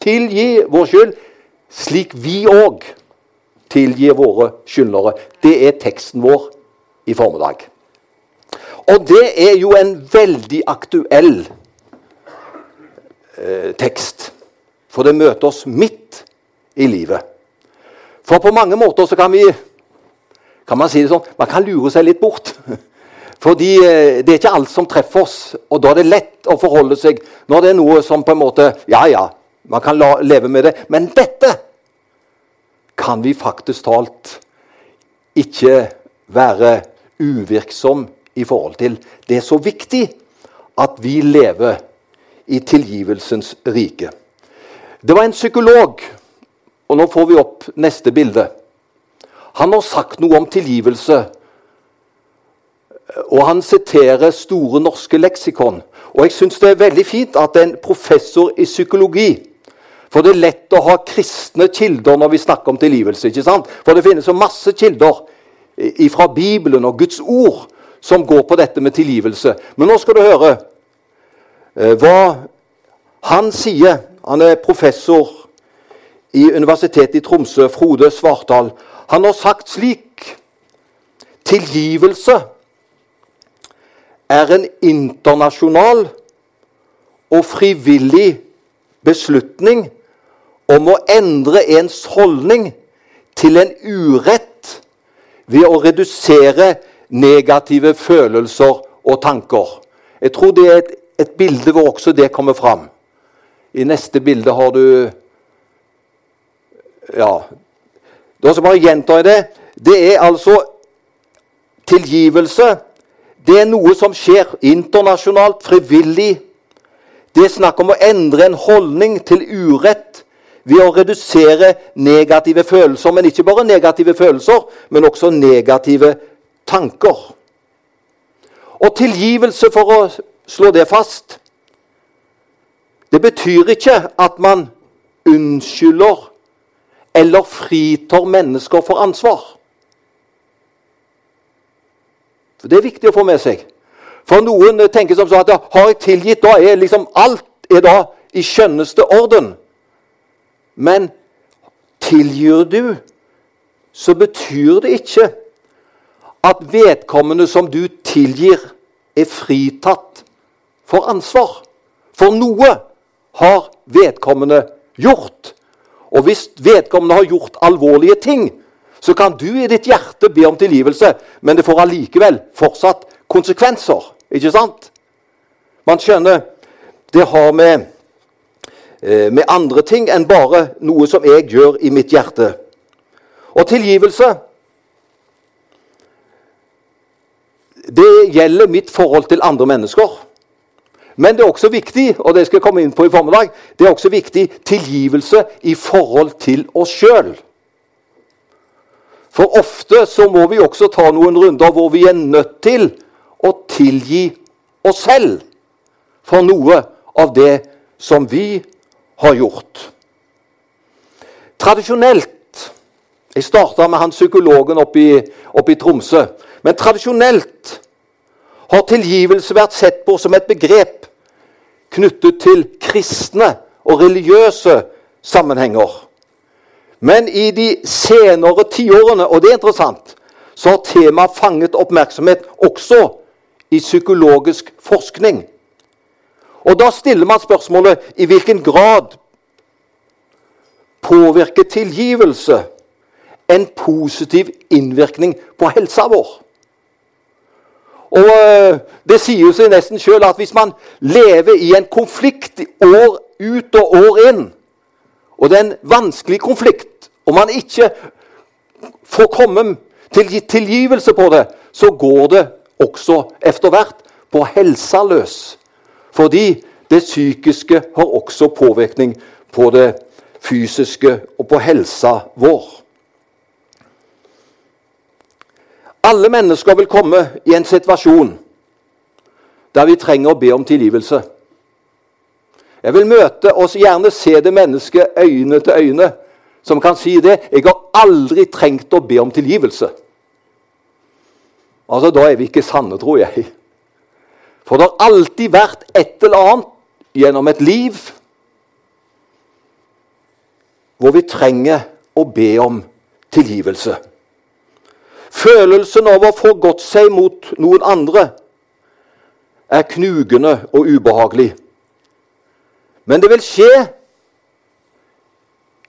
tilgi vår skyld, slik vi òg tilgir våre skyldnere. Det er teksten vår i formiddag. Og det er jo en veldig aktuell eh, tekst. For det møter oss midt i livet. For på mange måter så kan vi kan man si det sånn, man kan lure seg litt bort. Fordi eh, det er ikke alt som treffer oss, og da er det lett å forholde seg når det er noe som på en måte Ja, ja, man kan la, leve med det. Men dette kan vi faktisk talt ikke være uvirksom i forhold til. Det er så viktig at vi lever i tilgivelsens rike. Det var en psykolog, og nå får vi opp neste bilde. Han har sagt noe om tilgivelse. Og han siterer Store norske leksikon. Og jeg syns det er veldig fint at en professor i psykologi For det er lett å ha kristne kilder når vi snakker om tilgivelse. ikke sant? For det finnes så masse kilder fra Bibelen og Guds ord som går på dette med tilgivelse. Men nå skal du høre eh, hva han sier. Han er professor i Universitetet i Tromsø, Frode Svartdal. Han har sagt slik Tilgivelse er en internasjonal og frivillig beslutning om å endre ens holdning til en urett ved å redusere negative følelser og tanker. Jeg tror det er et, et bilde hvor også det kommer fram. I neste bilde har du Ja, da skal bare gjenta det. Det er altså tilgivelse. Det er noe som skjer internasjonalt, frivillig. Det er snakk om å endre en holdning til urett ved å redusere negative følelser. Men ikke bare negative følelser, men også negative tanker. Og tilgivelse, for å slå det fast Det betyr ikke at man unnskylder eller fritar mennesker for ansvar. For Det er viktig å få med seg. For noen tenker som så at ja, har jeg tilgitt, da er liksom alt er da i skjønneste orden. Men tilgir du, så betyr det ikke at vedkommende som du tilgir, er fritatt for ansvar. For noe har vedkommende gjort. Og hvis vedkommende har gjort alvorlige ting, så kan du i ditt hjerte be om tilgivelse, men det får allikevel fortsatt konsekvenser. Ikke sant? Man skjønner det har med, med andre ting enn bare noe som jeg gjør i mitt hjerte. Og tilgivelse Det gjelder mitt forhold til andre mennesker. Men det er også viktig og det skal jeg komme inn på i formiddag, det er også viktig tilgivelse i forhold til oss sjøl. For ofte så må vi også ta noen runder hvor vi er nødt til å tilgi oss selv for noe av det som vi har gjort. Tradisjonelt Jeg starta med han psykologen oppe i, Tromsø. Men tradisjonelt har tilgivelse vært sett på som et begrep knyttet til kristne og religiøse sammenhenger. Men i de senere tiårene, og det er interessant, så har temaet fanget oppmerksomhet også i psykologisk forskning. Og da stiller man spørsmålet i hvilken grad påvirker tilgivelse en positiv innvirkning på helsa vår? Og eh, Det sier jo seg nesten sjøl at hvis man lever i en konflikt år ut og år inn, og det er en vanskelig konflikt, og man ikke får komme til tilgivelse på det, så går det også etter hvert på helsa løs. Fordi det psykiske har også påvirkning på det fysiske og på helsa vår. Alle mennesker vil komme i en situasjon der vi trenger å be om tilgivelse. Jeg vil møte oss gjerne se det mennesket øyne til øyne som kan si det. 'Jeg har aldri trengt å be om tilgivelse.' Altså, Da er vi ikke sanne, tror jeg. For det har alltid vært et eller annet gjennom et liv hvor vi trenger å be om tilgivelse. Følelsen av å få gått seg mot noen andre er knugende og ubehagelig. Men det vil skje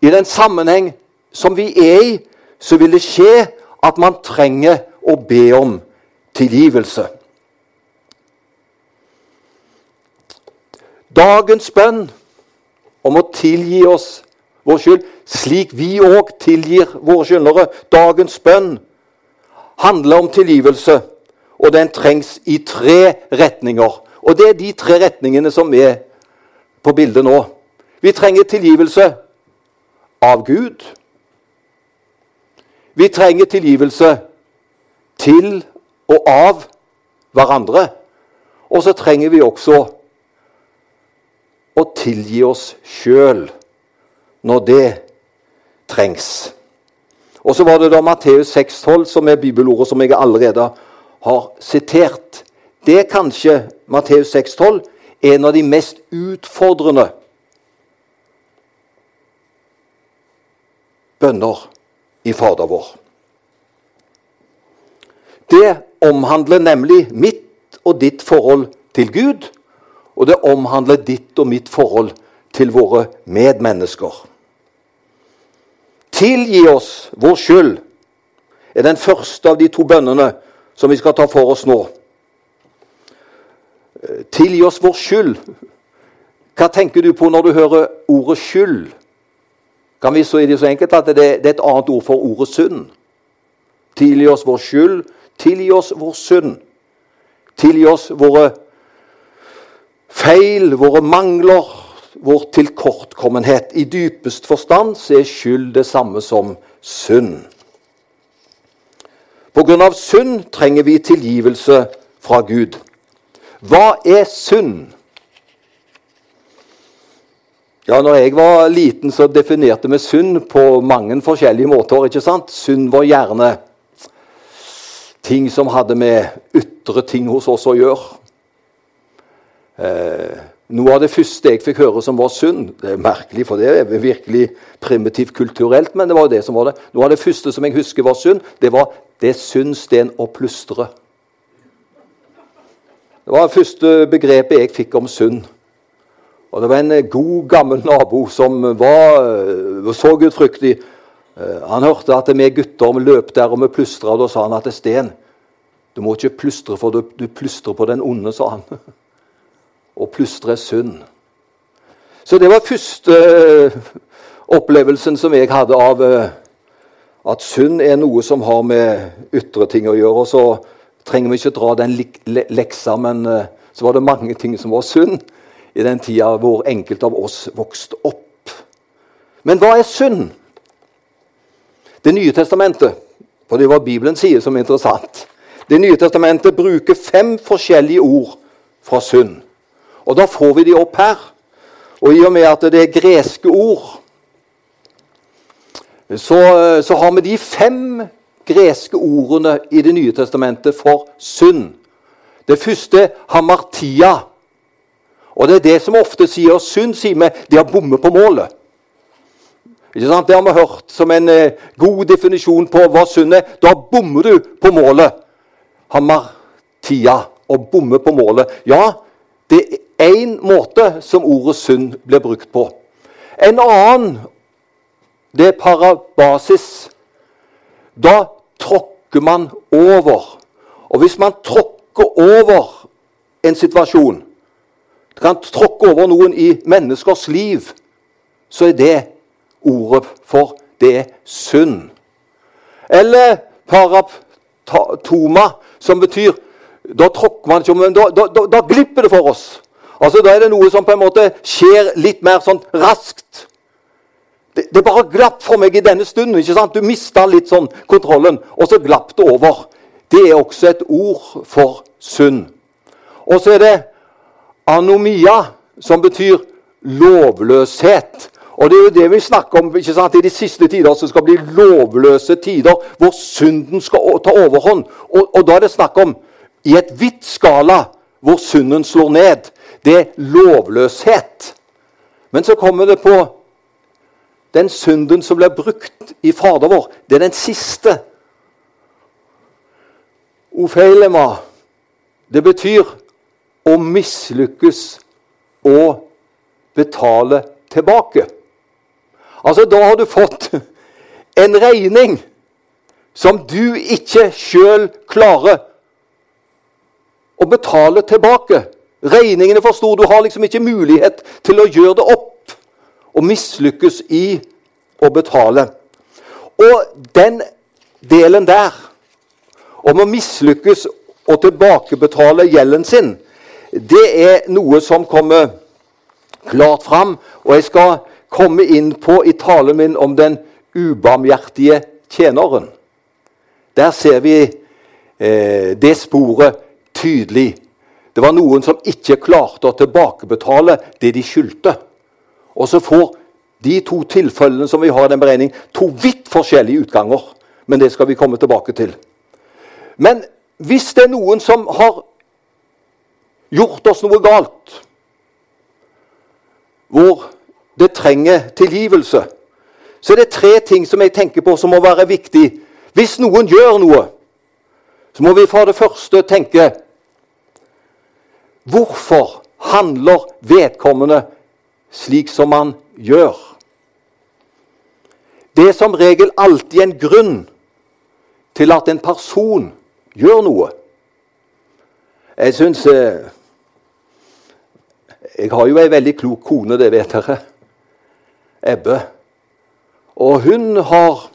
i den sammenheng som vi er i, så vil det skje at man trenger å be om tilgivelse. Dagens bønn om å tilgi oss vår skyld, slik vi òg tilgir våre skyldnere. Dagens bønn handler om tilgivelse, og den trengs i tre retninger. Og det er de tre retningene som er på bildet nå. Vi trenger tilgivelse av Gud. Vi trenger tilgivelse til og av hverandre. Og så trenger vi også å tilgi oss sjøl når det trengs. Og så var det da Matteus 6,12, som er bibelordet som jeg allerede har sitert. Det er kanskje Matteus 6,12 en av de mest utfordrende bønner i Fader vår. Det omhandler nemlig mitt og ditt forhold til Gud, og det omhandler ditt og mitt forhold til våre medmennesker. Tilgi oss vår skyld er den første av de to bønnene som vi skal ta for oss nå. Tilgi oss vår skyld. Hva tenker du på når du hører ordet skyld? Kan vi så i det så enkelt at det, det er et annet ord for ordet synd? Tilgi oss vår skyld. Tilgi oss vår synd. Tilgi oss våre feil, våre mangler, vår tilkortkommenhet. I dypest forstand så er skyld det samme som synd. Av synd trenger vi tilgivelse fra Gud. Hva er synd? Ja, når jeg var liten, så definerte vi synd på mange forskjellige måter. ikke sant? Synd var gjerne ting som hadde med ytre ting hos oss å gjøre. Eh, noe av det første jeg fikk høre som var synd Det er merkelig, for det er virkelig primitivt kulturelt, men det var det som var det. Noe av det første som jeg husker var synd, det var 'det syns den å plystre'. Det var det første begrepet jeg fikk om synd. Og det var en god, gammel nabo som var eh, så gudfryktig. Eh, han hørte at vi gutter vi løp der og vi plystra, og da sa han at det er Sten, du må ikke plystre, for du, du plystrer på den onde, sa han. og plystre sund. Så det var første eh, opplevelsen som jeg hadde av at synd er noe som har med ytre ting å gjøre. Og så trenger vi ikke dra den leksa, men så var det mange ting som var synd i den tida hvor enkelte av oss vokste opp. Men hva er synd? Det nye testamentet, for det var Bibelen sier som er interessant Det nye testamentet bruker fem forskjellige ord fra synd. Og da får vi de opp her. Og i og med at det er greske ord, så, så har vi de fem greske ordene i Det nye testamentet for synd. Det første hamartia. Og det er det som ofte sier synd, sier vi. De har bommet på målet. Ikke sant? Det har vi hørt som en eh, god definisjon på hva synd er. Da bommer du på målet. Hamartia. Å bomme på målet. Ja, det er én måte som ordet synd blir brukt på. En annen, det er parabasis. Da tråkker man over. Og hvis man tråkker over en situasjon kan tråkke over noen i menneskers liv, så er det ordet for det er synd. Eller paraptoma, som betyr da tråkker man ikke men da, da, da, da, glipper det for oss. Altså Da er det noe som på en måte skjer litt mer sånn raskt. Det, det bare glapp for meg i denne stunden. ikke sant? Du mista litt sånn kontrollen, og så glapp det over. Det er også et ord for synd. Og så er det anomia, som betyr lovløshet. Og Det er jo det vi snakker om ikke sant? i de siste tider, som skal bli lovløse tider, hvor synden skal ta overhånd. Og, og da er det snakk om i et vidt skala hvor synden slår ned. Det er lovløshet. Men så kommer det på den synden som blir brukt i Fader vår, det er den siste. Ofeilema, det betyr å mislykkes og betale tilbake. Altså, da har du fått en regning som du ikke sjøl klarer å betale tilbake. Regningene for store. Du har liksom ikke mulighet til å gjøre det opp og mislykkes i å betale. Og den delen der, om å mislykkes og tilbakebetale gjelden sin, det er noe som kommer klart fram. Og jeg skal komme inn på i talen min om den ubarmhjertige tjeneren. Der ser vi eh, det sporet tydelig. Det var noen som ikke klarte å tilbakebetale det de skyldte. Og så får de to tilfellene som vi har i den beregning, to vidt forskjellige utganger. Men det skal vi komme tilbake til. Men hvis det er noen som har gjort oss noe galt, hvor det trenger tilgivelse, så er det tre ting som jeg tenker på som må være viktig. Hvis noen gjør noe, så må vi for det første tenke Hvorfor handler vedkommende slik som han gjør? Det er som regel alltid en grunn til at en person gjør noe. Jeg syns eh, Jeg har jo ei veldig klok kone, det vet dere. Ebbe. Og hun har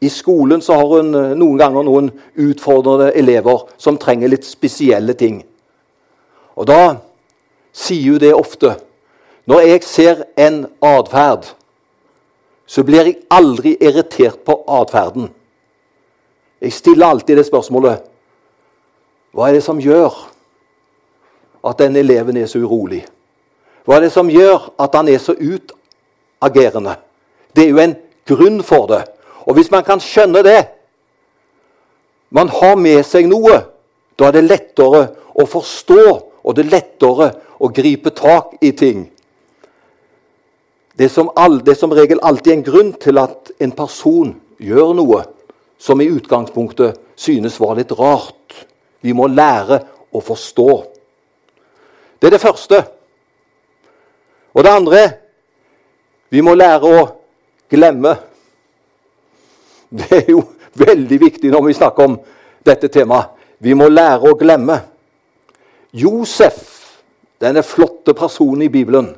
I skolen så har hun eh, noen ganger noen utfordrende elever som trenger litt spesielle ting. Og da sier hun det ofte. Når jeg ser en atferd, så blir jeg aldri irritert på atferden. Jeg stiller alltid det spørsmålet Hva er det som gjør at denne eleven er så urolig? Hva er det som gjør at han er så utagerende? Det er jo en grunn for det. Og hvis man kan skjønne det Man har med seg noe. Da er det lettere å forstå og det er lettere å gripe tak i ting. Det er som, all, det er som regel alltid en grunn til at en person gjør noe som i utgangspunktet synes var litt rart. Vi må lære å forstå. Det er det første. Og det andre vi må lære å glemme. Det er jo veldig viktig når vi snakker om dette temaet. Vi må lære å glemme. Josef, denne flotte personen i Bibelen,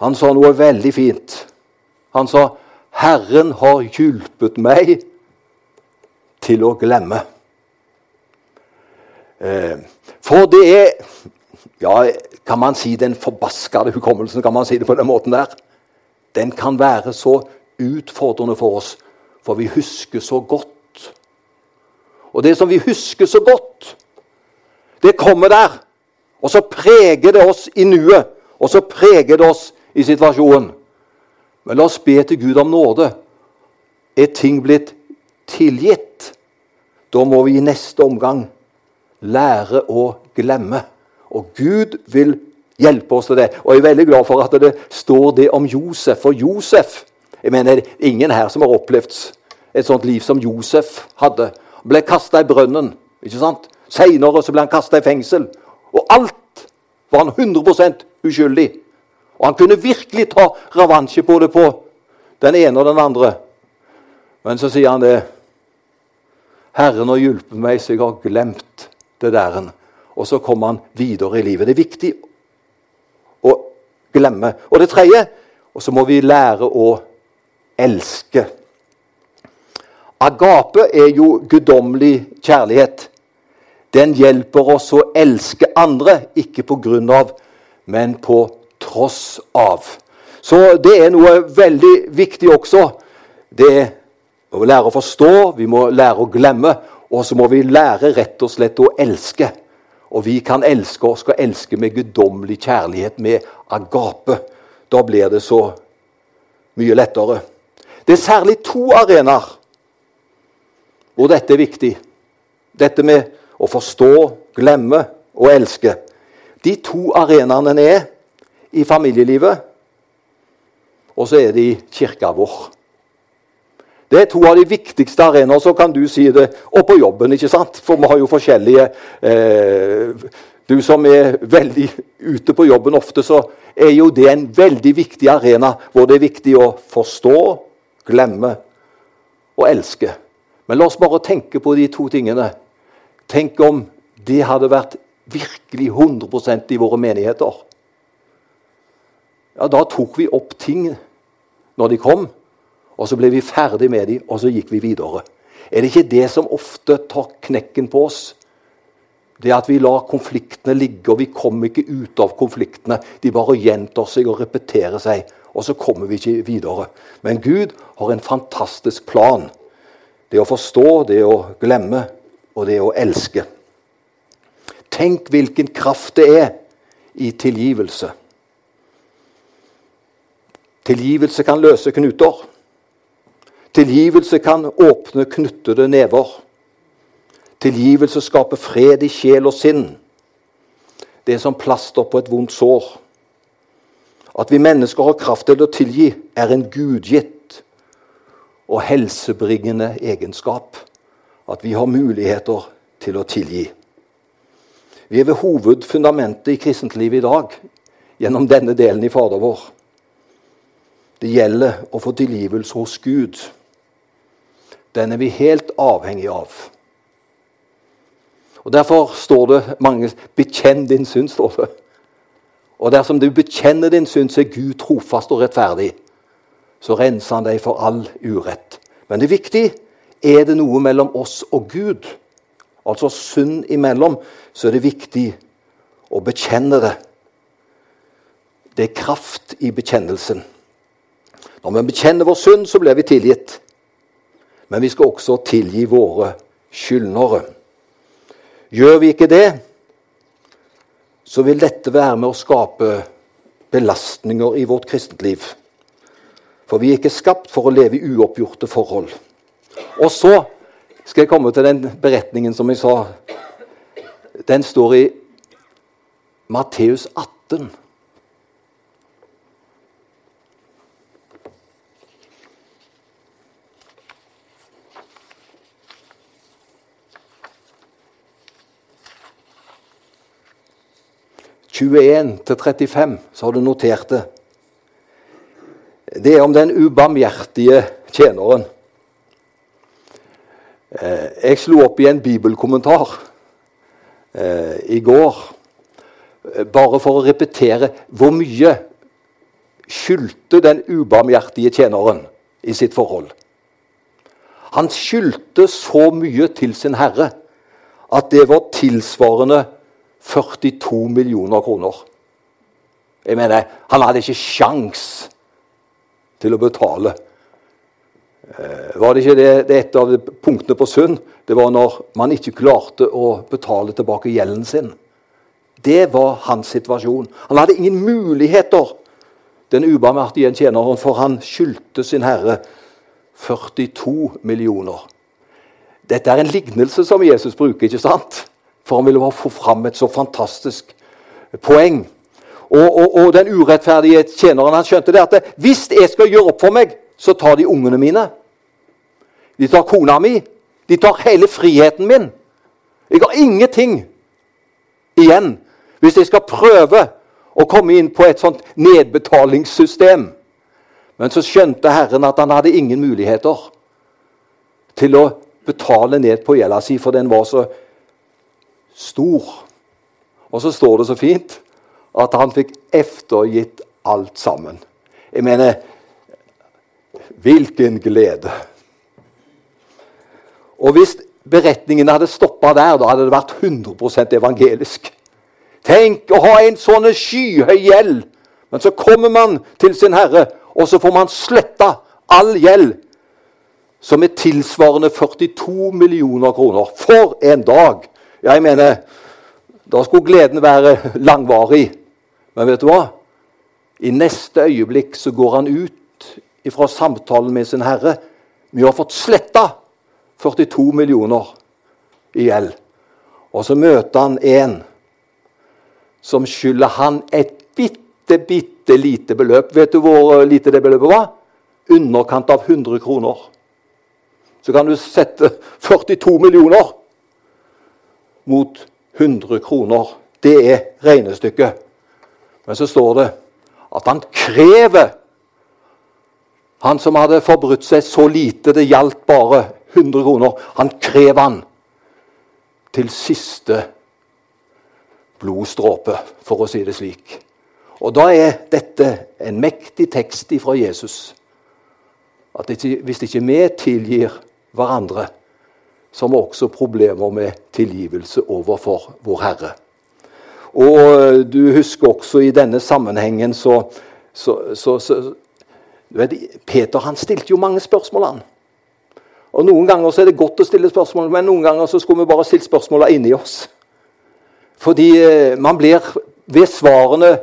han sa noe veldig fint. Han sa 'Herren har hjulpet meg til å glemme'. Eh, for det er Ja, kan man si den forbaskede hukommelsen? Kan man si det på den måten der? Den kan være så utfordrende for oss, for vi husker så godt. Og det som vi husker så godt, det kommer der. Og så preger det oss i nuet. Og så preger det oss i situasjonen. Men la oss be til Gud om nåde. Er ting blitt tilgitt? Da må vi i neste omgang lære å glemme. Og Gud vil hjelpe oss til det. Og jeg er veldig glad for at det står det om Josef. For Josef jeg mener, er Ingen her som har opplevd et sånt liv som Josef hadde. Ble kasta i brønnen. ikke sant? Seinere ble han kasta i fengsel. Og alt var han 100% uskyldig. Og han kunne virkelig ta revansje på det på den ene og den andre. Men så sier han det. Herren har hjulpet meg, så jeg har glemt det der. Og så kommer han videre i livet. Det er viktig å glemme. Og det tredje Og så må vi lære å elske. Agape er jo guddommelig kjærlighet. Den hjelper oss å elske andre, ikke på grunn av, men på tross av. Så det er noe veldig viktig også. Det må vi lære å forstå, vi må lære å glemme, og så må vi lære rett og slett å elske. Og vi kan elske og skal elske med guddommelig kjærlighet, med agape. Da blir det så mye lettere. Det er særlig to arenaer hvor dette er viktig. Dette med å forstå, glemme og elske. De to arenaene er i familielivet og så er det i kirka vår. Det er to av de viktigste arenaer. Så kan du si det og på jobben, ikke sant? For vi har jo forskjellige eh, Du som er veldig ute på jobben ofte, så er jo det en veldig viktig arena hvor det er viktig å forstå, glemme og elske. Men la oss bare tenke på de to tingene. Tenk om det hadde vært virkelig 100% i våre menigheter. Ja, Da tok vi opp ting når de kom, og så ble vi ferdig med dem, og så gikk vi videre. Er det ikke det som ofte tar knekken på oss? Det at vi lar konfliktene ligge, og vi kommer ikke ut av konfliktene. De bare gjentar seg og repeterer seg, og så kommer vi ikke videre. Men Gud har en fantastisk plan. Det å forstå, det å glemme, og det å elske. Tenk hvilken kraft det er i tilgivelse. Tilgivelse kan løse knuter. Tilgivelse kan åpne knuttede never. Tilgivelse skaper fred i sjel og sinn. Det er som plaster på et vondt sår. At vi mennesker har kraft til å tilgi, er en gudgitt og helsebringende egenskap. At vi har muligheter til å tilgi. Vi er ved hovedfundamentet i kristentlivet i dag gjennom denne delen i Fader vår. Det gjelder å få tilgivelse hos Gud. Den er vi helt avhengig av. Og Derfor står det mange 'bekjenn din synd'. står det. Og dersom du bekjenner din synd, så er Gud trofast og rettferdig. Så renser han deg for all urett. Men det er viktig er det noe mellom oss og Gud, altså synd imellom, så er det viktig å bekjenne det. Det er kraft i bekjennelsen. Når vi bekjenner vår synd, så blir vi tilgitt. Men vi skal også tilgi våre skyldnere. Gjør vi ikke det, så vil dette være med å skape belastninger i vårt kristentliv. For vi er ikke skapt for å leve i uoppgjorte forhold. Og så skal jeg komme til den beretningen som jeg sa. Den står i Matteus 18. 21-35, så har du notert det. Det er om den ubarmhjertige tjeneren. Jeg slo opp i en bibelkommentar eh, i går eh, bare for å repetere hvor mye skyldte den ubarmhjertige tjeneren i sitt forhold. Han skyldte så mye til sin herre at det var tilsvarende 42 millioner kroner. Jeg mener, Han hadde ikke sjans til å betale. Eh, var det ikke det, det et av punktene på Sund? Det var når man ikke klarte å betale tilbake gjelden sin. Det var hans situasjon. Han hadde ingen muligheter, den ubarmhjertige tjeneren, for han skyldte sin herre 42 millioner. Dette er en lignelse som Jesus bruker, ikke sant? For han ville få fram et så fantastisk poeng. Og, og, og den urettferdige tjeneren han skjønte det at hvis jeg skal gjøre opp for meg, så tar de ungene mine. De tar kona mi. De tar hele friheten min. Jeg har ingenting igjen hvis jeg skal prøve å komme inn på et sånt nedbetalingssystem. Men så skjønte Herren at han hadde ingen muligheter til å betale ned på gjelda si, for den var så stor. Og så står det så fint at han fikk eftergitt alt sammen. Jeg mener Hvilken glede! Og hvis beretningen hadde stoppa der, da hadde det vært 100% evangelisk. Tenk å ha en sånn skyhøy gjeld, men så kommer man til sin Herre, og så får man sletta all gjeld, som er tilsvarende 42 millioner kroner. For en dag! Jeg mener, da skulle gleden være langvarig. Men vet du hva? I neste øyeblikk så går han ut fra samtalen med sin herre Vi har fått sletta 42 millioner i gjeld. Og så møter han en som skylder han et bitte bitte, lite beløp. Vet du hvor lite det beløpet var? Underkant av 100 kroner. Så kan du sette 42 millioner mot 100 kroner. Det er regnestykket. Men så står det at han krever Han som hadde forbrutt seg så lite, det gjaldt bare 100 kroner. Han krever han til siste blodstråpe, for å si det slik. Og da er dette en mektig tekst fra Jesus. At hvis ikke vi tilgir hverandre, så har vi også problemer med tilgivelse overfor vår Herre. Og eh, du husker også i denne sammenhengen så, så, så, så vet, Peter han stilte jo mange spørsmål, han. Og Noen ganger så er det godt å stille spørsmål, men noen ganger så skulle vi bare stilt spørsmålene inni oss. Fordi eh, man blir ved svarene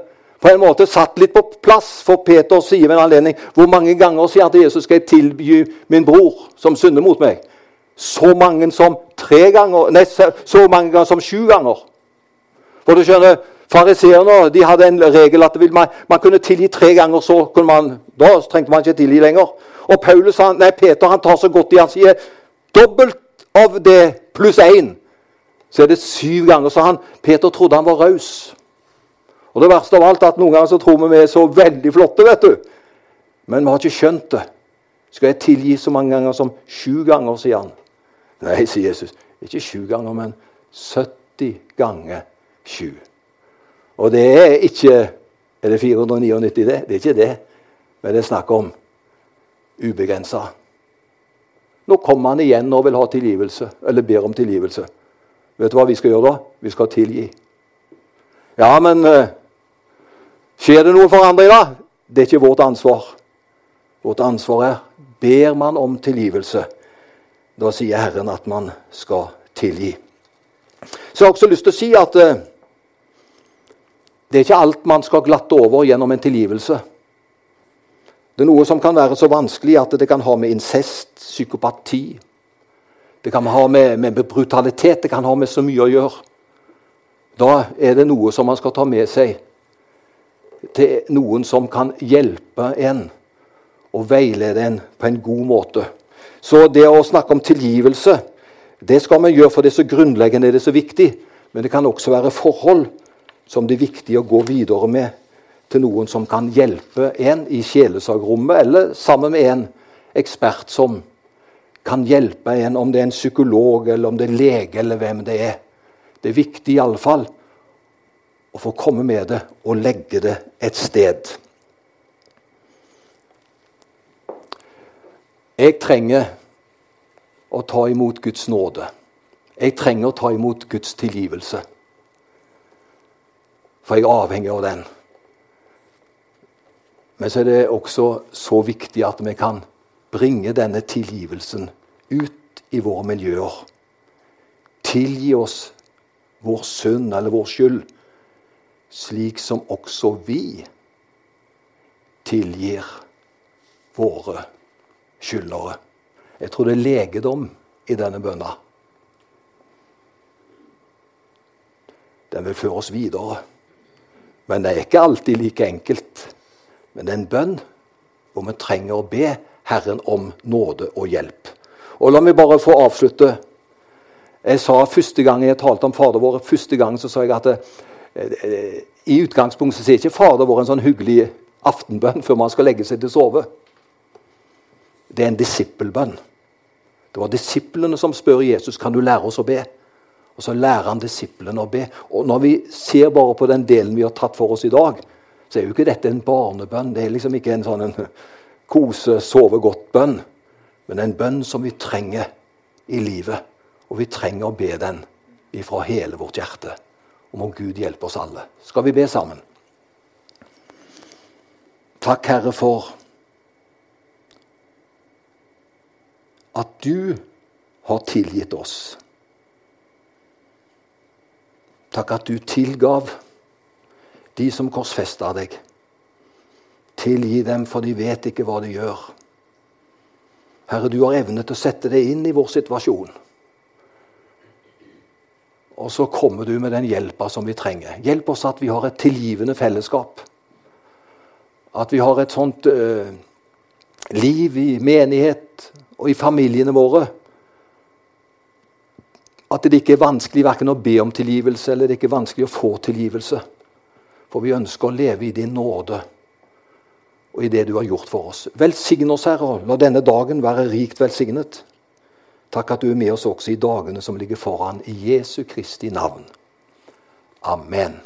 på en måte satt litt på plass. For Peter sier ved en anledning hvor mange ganger sier til Jesus skal jeg tilby min bror som synder mot meg? Så mange som tre ganger, nei, så mange ganger som sju ganger. For du skjønner, Fariseerne de hadde en regel at man, man, kunne tilgi tre ganger. så man, Da trengte man ikke tilgi lenger. Og Paulus, han, nei, Peter han tar så godt i han sier dobbelt av det pluss én. Så er det syv ganger. Så han, Peter trodde han var raus. Og det verste av alt at noen ganger så tror vi vi er så veldig flotte, vet du. Men vi har ikke skjønt det. Skal jeg tilgi så mange ganger som sju ganger, sier han. Nei, sier Jesus. Ikke sju ganger, men 70 ganger sju. Og det er ikke Er det 499, det? Det er ikke det. Men det er snakk om ubegrensa. Nå kommer han igjen og vil ha tilgivelse, eller ber om tilgivelse. Vet du hva vi skal gjøre da? Vi skal tilgi. Ja, men uh, skjer det noe forandring da? Det er ikke vårt ansvar. Vårt ansvar er ber man om tilgivelse. Da sier Herren at man skal tilgi. Så jeg har også lyst til å si at uh, det er ikke alt man skal glatte over gjennom en tilgivelse. Det er noe som kan være så vanskelig at det kan ha med incest, psykopati Det kan ha med, med brutalitet, det kan ha med så mye å gjøre. Da er det noe som man skal ta med seg til noen som kan hjelpe en og veilede en på en god måte. Så det å snakke om tilgivelse, det skal vi gjøre for det er så grunnleggende, det er så viktig. Men det kan også være forhold som det er viktig å gå videre med til noen som kan hjelpe en i sjelesorgrommet, eller sammen med en ekspert som kan hjelpe en, om det er en psykolog, eller om det er lege, eller hvem det er. Det er viktig iallfall å få komme med det og legge det et sted. Jeg trenger å ta imot Guds nåde. Jeg trenger å ta imot Guds tilgivelse. For jeg er avhengig av den. Men så er det også så viktig at vi kan bringe denne tilgivelsen ut i våre miljøer. Tilgi oss vår synd eller vår skyld, slik som også vi tilgir våre skyldnere. Jeg tror det er legedom i denne bønna. Den vil føre oss videre. Men det er ikke alltid like enkelt. Men det er en bønn hvor vi trenger å be Herren om nåde og hjelp. Og La meg bare få avslutte. Jeg sa Første gang jeg talte om Fader vår, første gang så sa jeg at det, eh, i utgangspunktet så er ikke Fader vår en sånn hyggelig aftenbønn før man skal legge seg til å sove. Det er en disippelbønn. Det var disiplene som spør Jesus kan du lære oss å be. Og så lærer han disiplene å be. Og når vi ser bare på den delen vi har tatt for oss i dag, så er jo ikke dette en barnebønn. Det er liksom ikke en sånn en kose, sove godt-bønn. Men en bønn som vi trenger i livet. Og vi trenger å be den ifra hele vårt hjerte. Og må Gud hjelpe oss alle. Skal vi be sammen? Takk, Herre, for at du har tilgitt oss. Takk at du tilgav de som korsfesta deg. Tilgi dem, for de vet ikke hva de gjør. Herre, du har evne til å sette deg inn i vår situasjon. Og så kommer du med den hjelpa som vi trenger. Hjelp oss at vi har et tilgivende fellesskap. At vi har et sånt uh, liv i menighet og i familiene våre at det ikke er vanskelig verken å be om tilgivelse eller det ikke er vanskelig å få tilgivelse. For vi ønsker å leve i din nåde og i det du har gjort for oss. Velsign oss, Herre, og la denne dagen være rikt velsignet. Takk at du er med oss også i dagene som ligger foran, i Jesu Kristi navn. Amen.